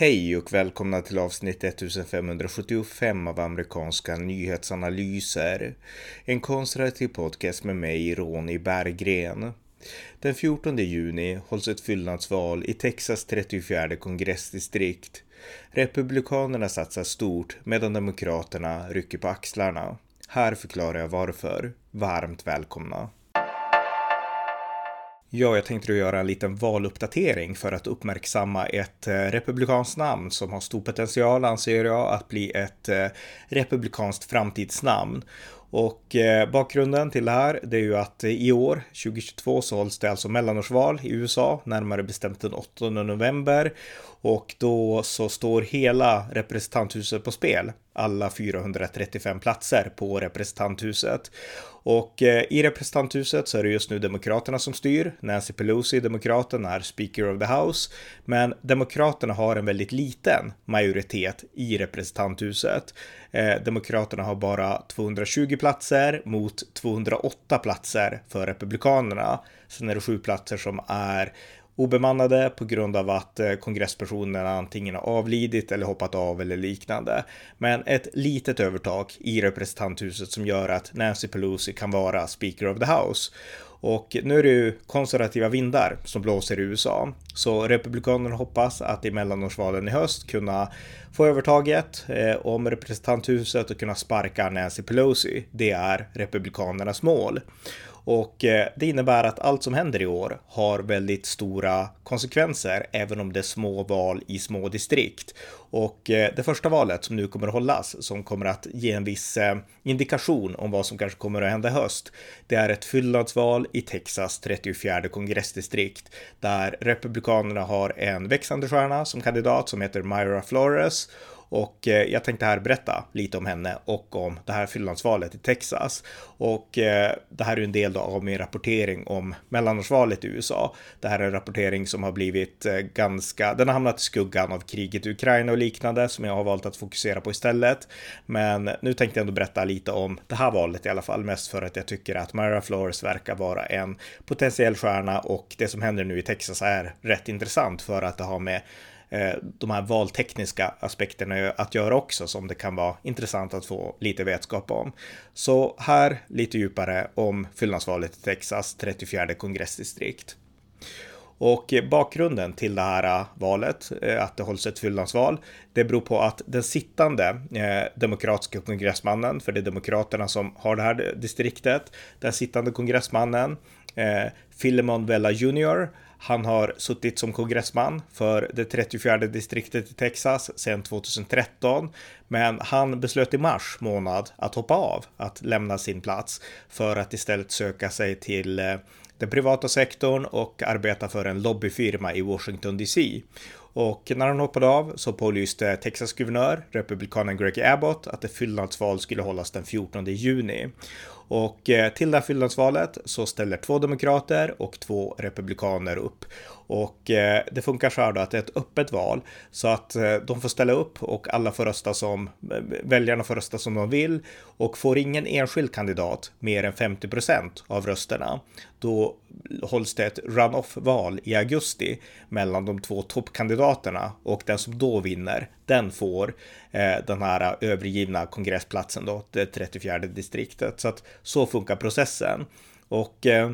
Hej och välkomna till avsnitt 1575 av amerikanska nyhetsanalyser. En konservativ podcast med mig, Ronny Berggren. Den 14 juni hålls ett fyllnadsval i Texas 34 kongressdistrikt. Republikanerna satsar stort medan Demokraterna rycker på axlarna. Här förklarar jag varför. Varmt välkomna! Ja, jag tänkte göra en liten valuppdatering för att uppmärksamma ett eh, republikanskt namn som har stor potential, anser jag, att bli ett eh, republikanskt framtidsnamn. Och eh, bakgrunden till det här, det är ju att eh, i år, 2022, så hålls det alltså mellanårsval i USA, närmare bestämt den 8 november. Och då så står hela representanthuset på spel, alla 435 platser på representanthuset. Och eh, i representanthuset så är det just nu Demokraterna som styr. Nancy Pelosi, demokraten, är Speaker of the House. Men Demokraterna har en väldigt liten majoritet i representanthuset. Eh, Demokraterna har bara 220 platser mot 208 platser för Republikanerna. Sen är det sju platser som är obemannade på grund av att eh, kongresspersonerna antingen har avlidit eller hoppat av eller liknande. Men ett litet övertag i representanthuset som gör att Nancy Pelosi kan vara Speaker of the House. Och nu är det ju konservativa vindar som blåser i USA. Så Republikanerna hoppas att i mellanårsvalen i höst kunna få övertaget eh, om representanthuset och kunna sparka Nancy Pelosi. Det är Republikanernas mål. Och eh, det innebär att allt som händer i år har väldigt stora konsekvenser, även om det är små val i små distrikt. Och eh, det första valet som nu kommer att hållas, som kommer att ge en viss eh, indikation om vad som kanske kommer att hända i höst, det är ett fyllnadsval i Texas 34 kongressdistrikt, där Republikanerna har en växande stjärna som kandidat som heter Myra Flores och eh, jag tänkte här berätta lite om henne och om det här fyllnadsvalet i Texas. Och eh, det här är en del av min rapportering om mellanårsvalet i USA. Det här är en rapportering som har blivit eh, ganska, den har hamnat i skuggan av kriget i Ukraina och liknande som jag har valt att fokusera på istället. Men nu tänkte jag ändå berätta lite om det här valet i alla fall, mest för att jag tycker att Myra Flores verkar vara en potentiell stjärna och det som händer nu i Texas är rätt intressant för att det har med Eh, de här valtekniska aspekterna att göra också som det kan vara intressant att få lite vetskap om. Så här lite djupare om fyllnadsvalet i Texas 34 kongressdistrikt. Och bakgrunden till det här eh, valet, eh, att det hålls ett fyllnadsval, det beror på att den sittande demokratiska kongressmannen, för det är demokraterna som har det här distriktet, den sittande kongressmannen, Philemon Vella Jr, han har suttit som kongressman för det 34 distriktet i Texas sedan 2013. Men han beslöt i mars månad att hoppa av, att lämna sin plats för att istället söka sig till eh, den privata sektorn och arbeta för en lobbyfirma i Washington DC. Och när han hoppade av så pålyste Texas guvernör, republikanen Greg Abbott, att ett fyllnadsval skulle hållas den 14 juni. Och eh, till det här fyllnadsvalet så ställer två demokrater och två republikaner upp. Och eh, det funkar så här då att det är ett öppet val så att eh, de får ställa upp och alla får rösta som väljarna får rösta som de vill och får ingen enskild kandidat mer än 50% av rösterna. Då hålls det ett runoff-val i augusti mellan de två toppkandidaterna och den som då vinner, den får eh, den här övergivna kongressplatsen då, det 34 distriktet. Så att så funkar processen. Och Eh,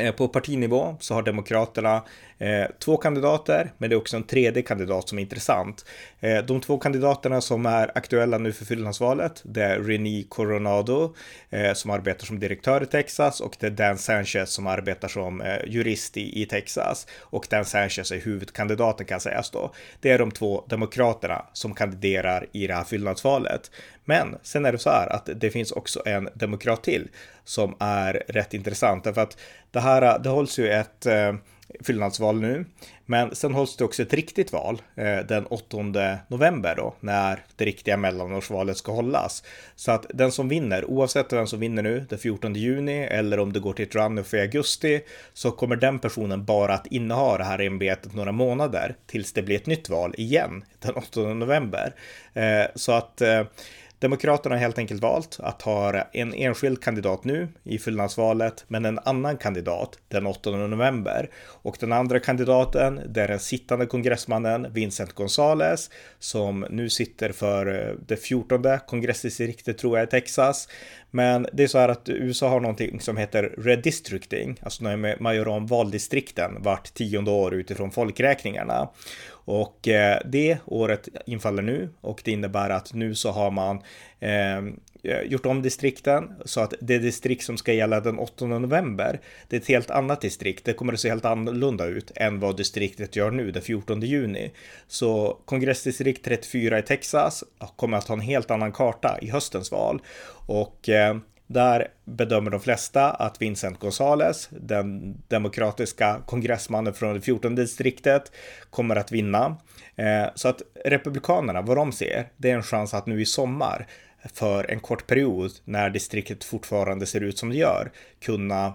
Eh, på partinivå så har Demokraterna eh, två kandidater, men det är också en tredje kandidat som är intressant. Eh, de två kandidaterna som är aktuella nu för fyllnadsvalet, det är René Coronado eh, som arbetar som direktör i Texas och det är Dan Sanchez som arbetar som eh, jurist i, i, Texas. Och Dan Sanchez är huvudkandidaten kan sägas då. Det är de två demokraterna som kandiderar i det här fyllnadsvalet. Men sen är det så här att det finns också en demokrat till som är rätt intressant därför att det här, det hålls ju ett eh, fyllnadsval nu. Men sen hålls det också ett riktigt val eh, den 8 november då, när det riktiga mellanårsvalet ska hållas. Så att den som vinner, oavsett vem som vinner nu, den 14 juni eller om det går till ett runoff i augusti, så kommer den personen bara att inneha det här ämbetet några månader tills det blir ett nytt val igen den 8 november. Eh, så att eh, Demokraterna har helt enkelt valt att ha en enskild kandidat nu i fyllnadsvalet, men en annan kandidat den 8 november. Och den andra kandidaten, det är den sittande kongressmannen Vincent Gonzales, som nu sitter för eh, det 14 kongressdistriktet tror jag i Texas. Men det är så här att USA har någonting som heter redistricting, alltså när man gör om valdistrikten vart tionde år utifrån folkräkningarna. Och eh, det året infaller nu och det innebär att nu så har man eh, Eh, gjort om distrikten så att det distrikt som ska gälla den 8 november, det är ett helt annat distrikt. Det kommer att se helt annorlunda ut än vad distriktet gör nu den 14 juni. Så kongressdistrikt 34 i Texas kommer att ha en helt annan karta i höstens val och eh, där bedömer de flesta att Vincent Gonzales, den demokratiska kongressmannen från det 14 distriktet, kommer att vinna. Eh, så att Republikanerna, vad de ser, det är en chans att nu i sommar för en kort period när distriktet fortfarande ser ut som det gör kunna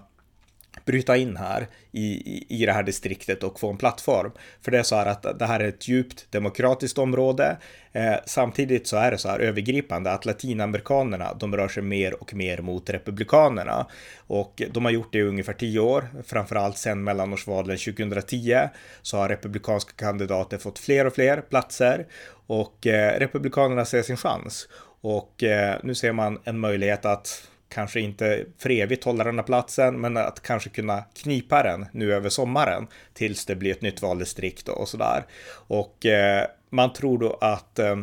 bryta in här i, i, det här distriktet och få en plattform. För det är så här att det här är ett djupt demokratiskt område. Eh, samtidigt så är det så här övergripande att latinamerikanerna, de rör sig mer och mer mot republikanerna. Och de har gjort det i ungefär tio år, framförallt sedan mellanårsvalen 2010 så har republikanska kandidater fått fler och fler platser och eh, republikanerna ser sin chans. Och eh, nu ser man en möjlighet att kanske inte för evigt hålla den här platsen, men att kanske kunna knipa den nu över sommaren tills det blir ett nytt valdistrikt och sådär. Och eh, man tror då att eh,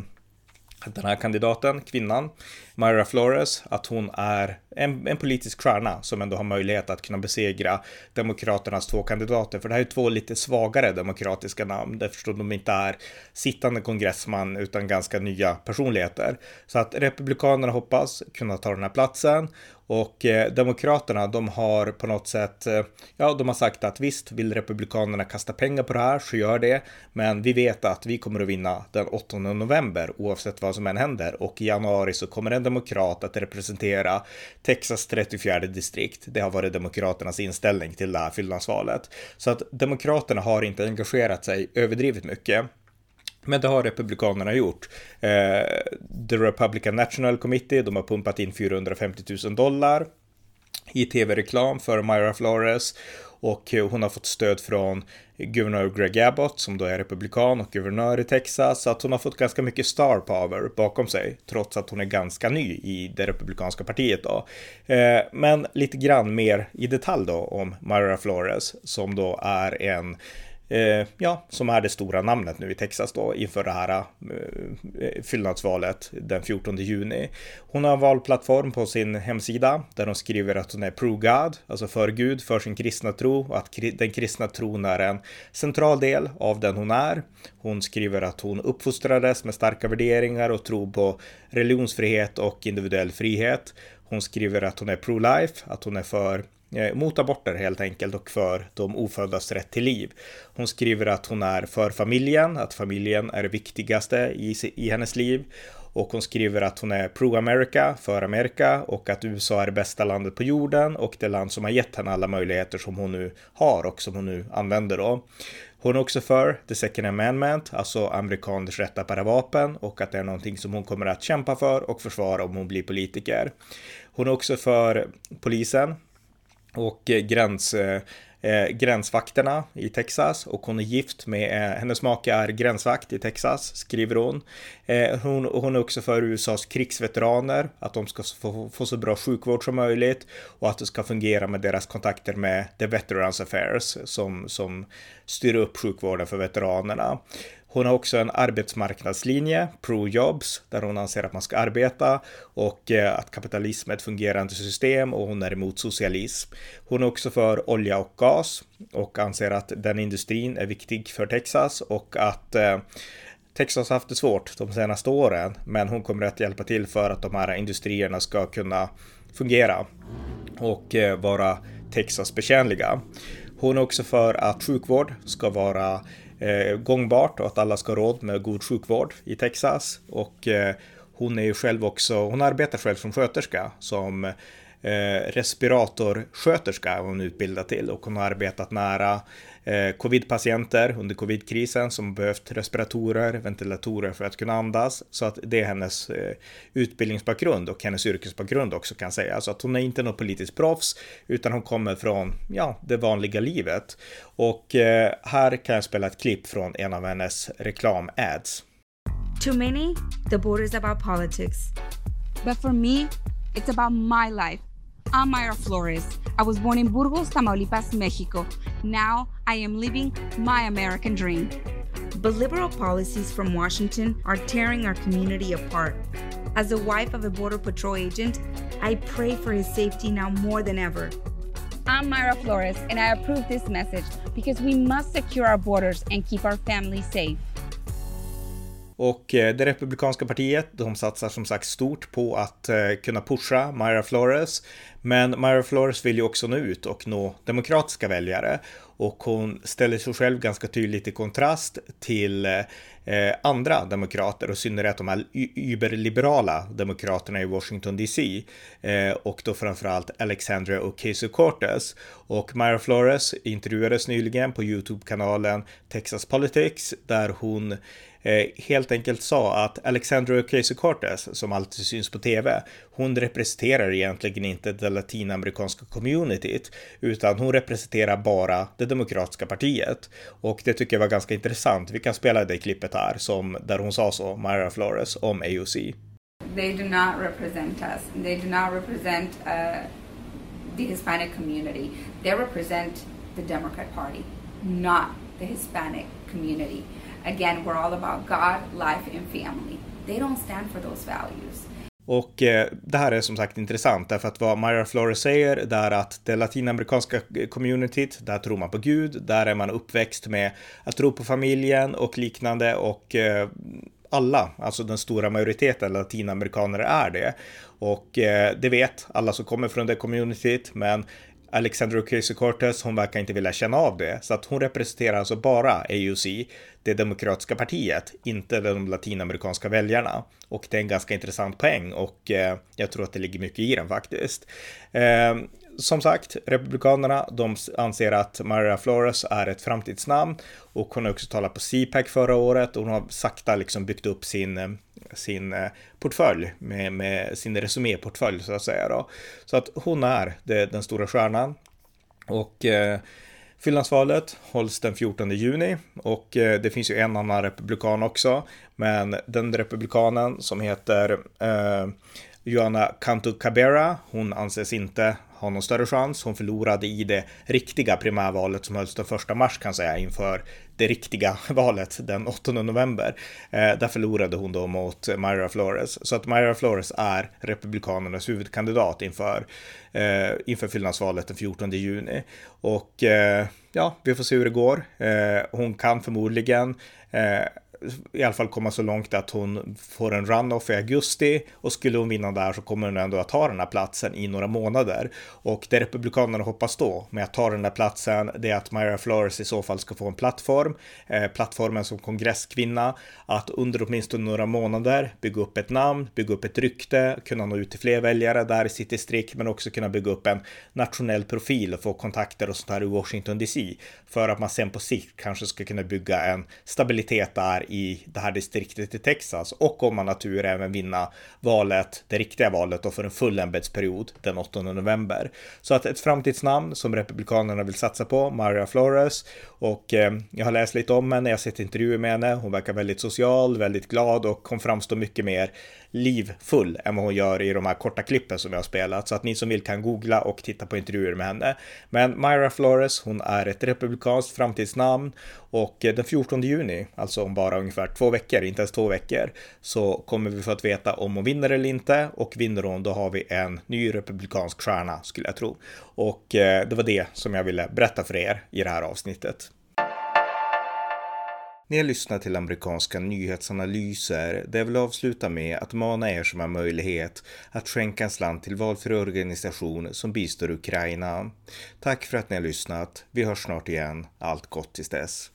den här kandidaten, kvinnan, Myra Flores, att hon är en, en, politisk stjärna som ändå har möjlighet att kunna besegra Demokraternas två kandidater. För det här är två lite svagare demokratiska namn eftersom de inte är sittande kongressman utan ganska nya personligheter. Så att Republikanerna hoppas kunna ta den här platsen och eh, Demokraterna, de har på något sätt, eh, ja, de har sagt att visst, vill Republikanerna kasta pengar på det här så gör det, men vi vet att vi kommer att vinna den 8 november oavsett vad som än händer och i januari så kommer en demokrat att representera Texas 34 distrikt. Det har varit Demokraternas inställning till det här fyllnadsvalet. Så att Demokraterna har inte engagerat sig överdrivet mycket. Men det har Republikanerna gjort. Eh, The Republican National Committee, de har pumpat in 450 000 dollar i tv-reklam för Myra Flores och eh, hon har fått stöd från guvernör Greg Abbott som då är republikan och guvernör i Texas. Så att hon har fått ganska mycket star power bakom sig trots att hon är ganska ny i det republikanska partiet då. Eh, men lite grann mer i detalj då om Myra Flores som då är en eh, ja, som är det stora namnet nu i Texas då inför det här eh, fyllnadsvalet den 14 juni. Hon har en valplattform på sin hemsida där hon skriver att hon är pro-God, alltså för Gud, för sin kristna tro och att den kristna tron är en central del av den hon är. Hon skriver att hon uppfostrades med starka värderingar och tro på religionsfrihet och individuell frihet. Hon skriver att hon är pro-life, att hon är för Eh, mot aborter helt enkelt och för de oföddas rätt till liv. Hon skriver att hon är för familjen, att familjen är det viktigaste i, i hennes liv och hon skriver att hon är pro-America, för Amerika och att USA är det bästa landet på jorden och det land som har gett henne alla möjligheter som hon nu har och som hon nu använder då. Hon är också för the second amendment, alltså amerikaners rätt att bära vapen och att det är någonting som hon kommer att kämpa för och försvara om hon blir politiker. Hon är också för polisen, och eh, gräns, eh, eh, gränsvakterna i Texas och hon är gift med, eh, hennes make är gränsvakt i Texas, skriver hon. Eh, hon. Hon är också för USAs krigsveteraner, att de ska få, få, så bra sjukvård som möjligt och att det ska fungera med deras kontakter med The Veterans Affairs som, som styr upp sjukvården för veteranerna. Hon har också en arbetsmarknadslinje, pro-jobs, där hon anser att man ska arbeta och eh, att kapitalism är ett fungerande system och hon är emot socialism. Hon är också för olja och gas och anser att den industrin är viktig för Texas och att eh, Texas har haft det svårt de senaste åren, men hon kommer att hjälpa till för att de här industrierna ska kunna fungera och eh, vara Texas betjänliga. Hon är också för att sjukvård ska vara eh, gångbart och att alla ska ha råd med god sjukvård i Texas. Och eh, hon är ju själv också, hon arbetar själv som sköterska som eh, respiratorsköterska är hon utbildad till och hon har arbetat nära eh, covidpatienter under covidkrisen som behövt respiratorer, ventilatorer för att kunna andas. Så att det är hennes eh, utbildningsbakgrund och hennes yrkesbakgrund också kan säga. Så att hon är inte något politiskt proffs utan hon kommer från ja, det vanliga livet. Och eh, här kan jag spela ett klipp från en av hennes reklam-ads. To many, the border is about politics. But for me, it's about my life. I'm Myra Flores. I was born in Burgos, Tamaulipas, Mexico. Now I am living my American dream. But liberal policies from Washington are tearing our community apart. As the wife of a Border Patrol agent, I pray for his safety now more than ever. I'm Myra Flores, and I approve this message because we must secure our borders and keep our families safe. Och eh, det republikanska partiet, de satsar som sagt stort på att eh, kunna pusha Myra Flores. Men Myra Flores vill ju också nå ut och nå demokratiska väljare. Och hon ställer sig själv ganska tydligt i kontrast till eh, eh, andra demokrater och i synnerhet de här überliberala demokraterna i Washington DC. Eh, och då framförallt Alexandria Ocasio-Cortez. Och Myra Flores intervjuades nyligen på YouTube-kanalen Texas Politics där hon Eh, helt enkelt sa att Alexandra Ocasio-Cortez, som alltid syns på TV, hon representerar egentligen inte det latinamerikanska communityt, utan hon representerar bara det demokratiska partiet. Och det tycker jag var ganska intressant. Vi kan spela det klippet här, som, där hon sa så, Myra Flores, om AOC. They do not represent us. They do not represent uh, the Hispanic community. They represent the Democrat Party, not the Hispanic community. Again, we're all about God, life and family. They don't stand for those values. Och eh, det här är som sagt intressant därför att vad Myra Flores säger det är att det latinamerikanska communityt, där tror man på Gud, där är man uppväxt med att tro på familjen och liknande och eh, alla, alltså den stora majoriteten latinamerikaner är det. Och eh, det vet alla som kommer från det communityt, men Alexandra Ocasio-Cortez, hon verkar inte vilja känna av det, så att hon representerar alltså bara AUC, det demokratiska partiet, inte de latinamerikanska väljarna. Och det är en ganska intressant poäng och eh, jag tror att det ligger mycket i den faktiskt. Eh, som sagt, Republikanerna, de anser att Maria Flores är ett framtidsnamn och hon har också talat på CPAC förra året och hon har sakta liksom byggt upp sin, eh, sin eh, portfölj med, med sin resuméportfölj så att säga då. Så att hon är det, den stora stjärnan och eh, Fyllnadsvalet hålls den 14 juni och eh, det finns ju en annan republikan också, men den republikanen som heter eh, Joanna Cantu Cabera, hon anses inte ha någon större chans. Hon förlorade i det riktiga primärvalet som hölls den första mars kan säga inför det riktiga valet den 8 november. Eh, där förlorade hon då mot Myra Flores. Så att Myra Flores är Republikanernas huvudkandidat inför, eh, inför fyllnadsvalet den 14 juni. Och eh, ja, vi får se hur det går. Eh, hon kan förmodligen eh, i alla fall komma så långt att hon får en runoff i augusti och skulle hon vinna där så kommer hon ändå att ta den här platsen i några månader. Och det Republikanerna hoppas då med att ta den här platsen, det är att Myra Flores i så fall ska få en plattform, eh, plattformen som kongresskvinna, att under åtminstone några månader bygga upp ett namn, bygga upp ett rykte, kunna nå ut till fler väljare där i sitt distrikt, men också kunna bygga upp en nationell profil och få kontakter och sånt här i Washington DC för att man sen på sikt kanske ska kunna bygga en stabilitet där i det här distriktet i Texas och om man har tur även vinna valet, det riktiga valet och för en full ämbetsperiod den 8 november. Så att ett framtidsnamn som Republikanerna vill satsa på, Maria Flores och eh, jag har läst lite om henne, jag har sett intervjuer med henne, hon verkar väldigt social, väldigt glad och hon framstår mycket mer livfull än vad hon gör i de här korta klippen som jag har spelat. Så att ni som vill kan googla och titta på intervjuer med henne. Men Myra Flores, hon är ett republikanskt framtidsnamn och eh, den 14 juni, alltså om bara ungefär två veckor, inte ens två veckor, så kommer vi få att veta om hon vinner eller inte och vinner hon, då har vi en ny republikansk stjärna skulle jag tro. Och eh, det var det som jag ville berätta för er i det här avsnittet. Ni har lyssnat till amerikanska nyhetsanalyser där jag vill avsluta med att mana er som har möjlighet att skänka en slant till valfri organisation som bistår Ukraina. Tack för att ni har lyssnat. Vi hörs snart igen. Allt gott tills dess.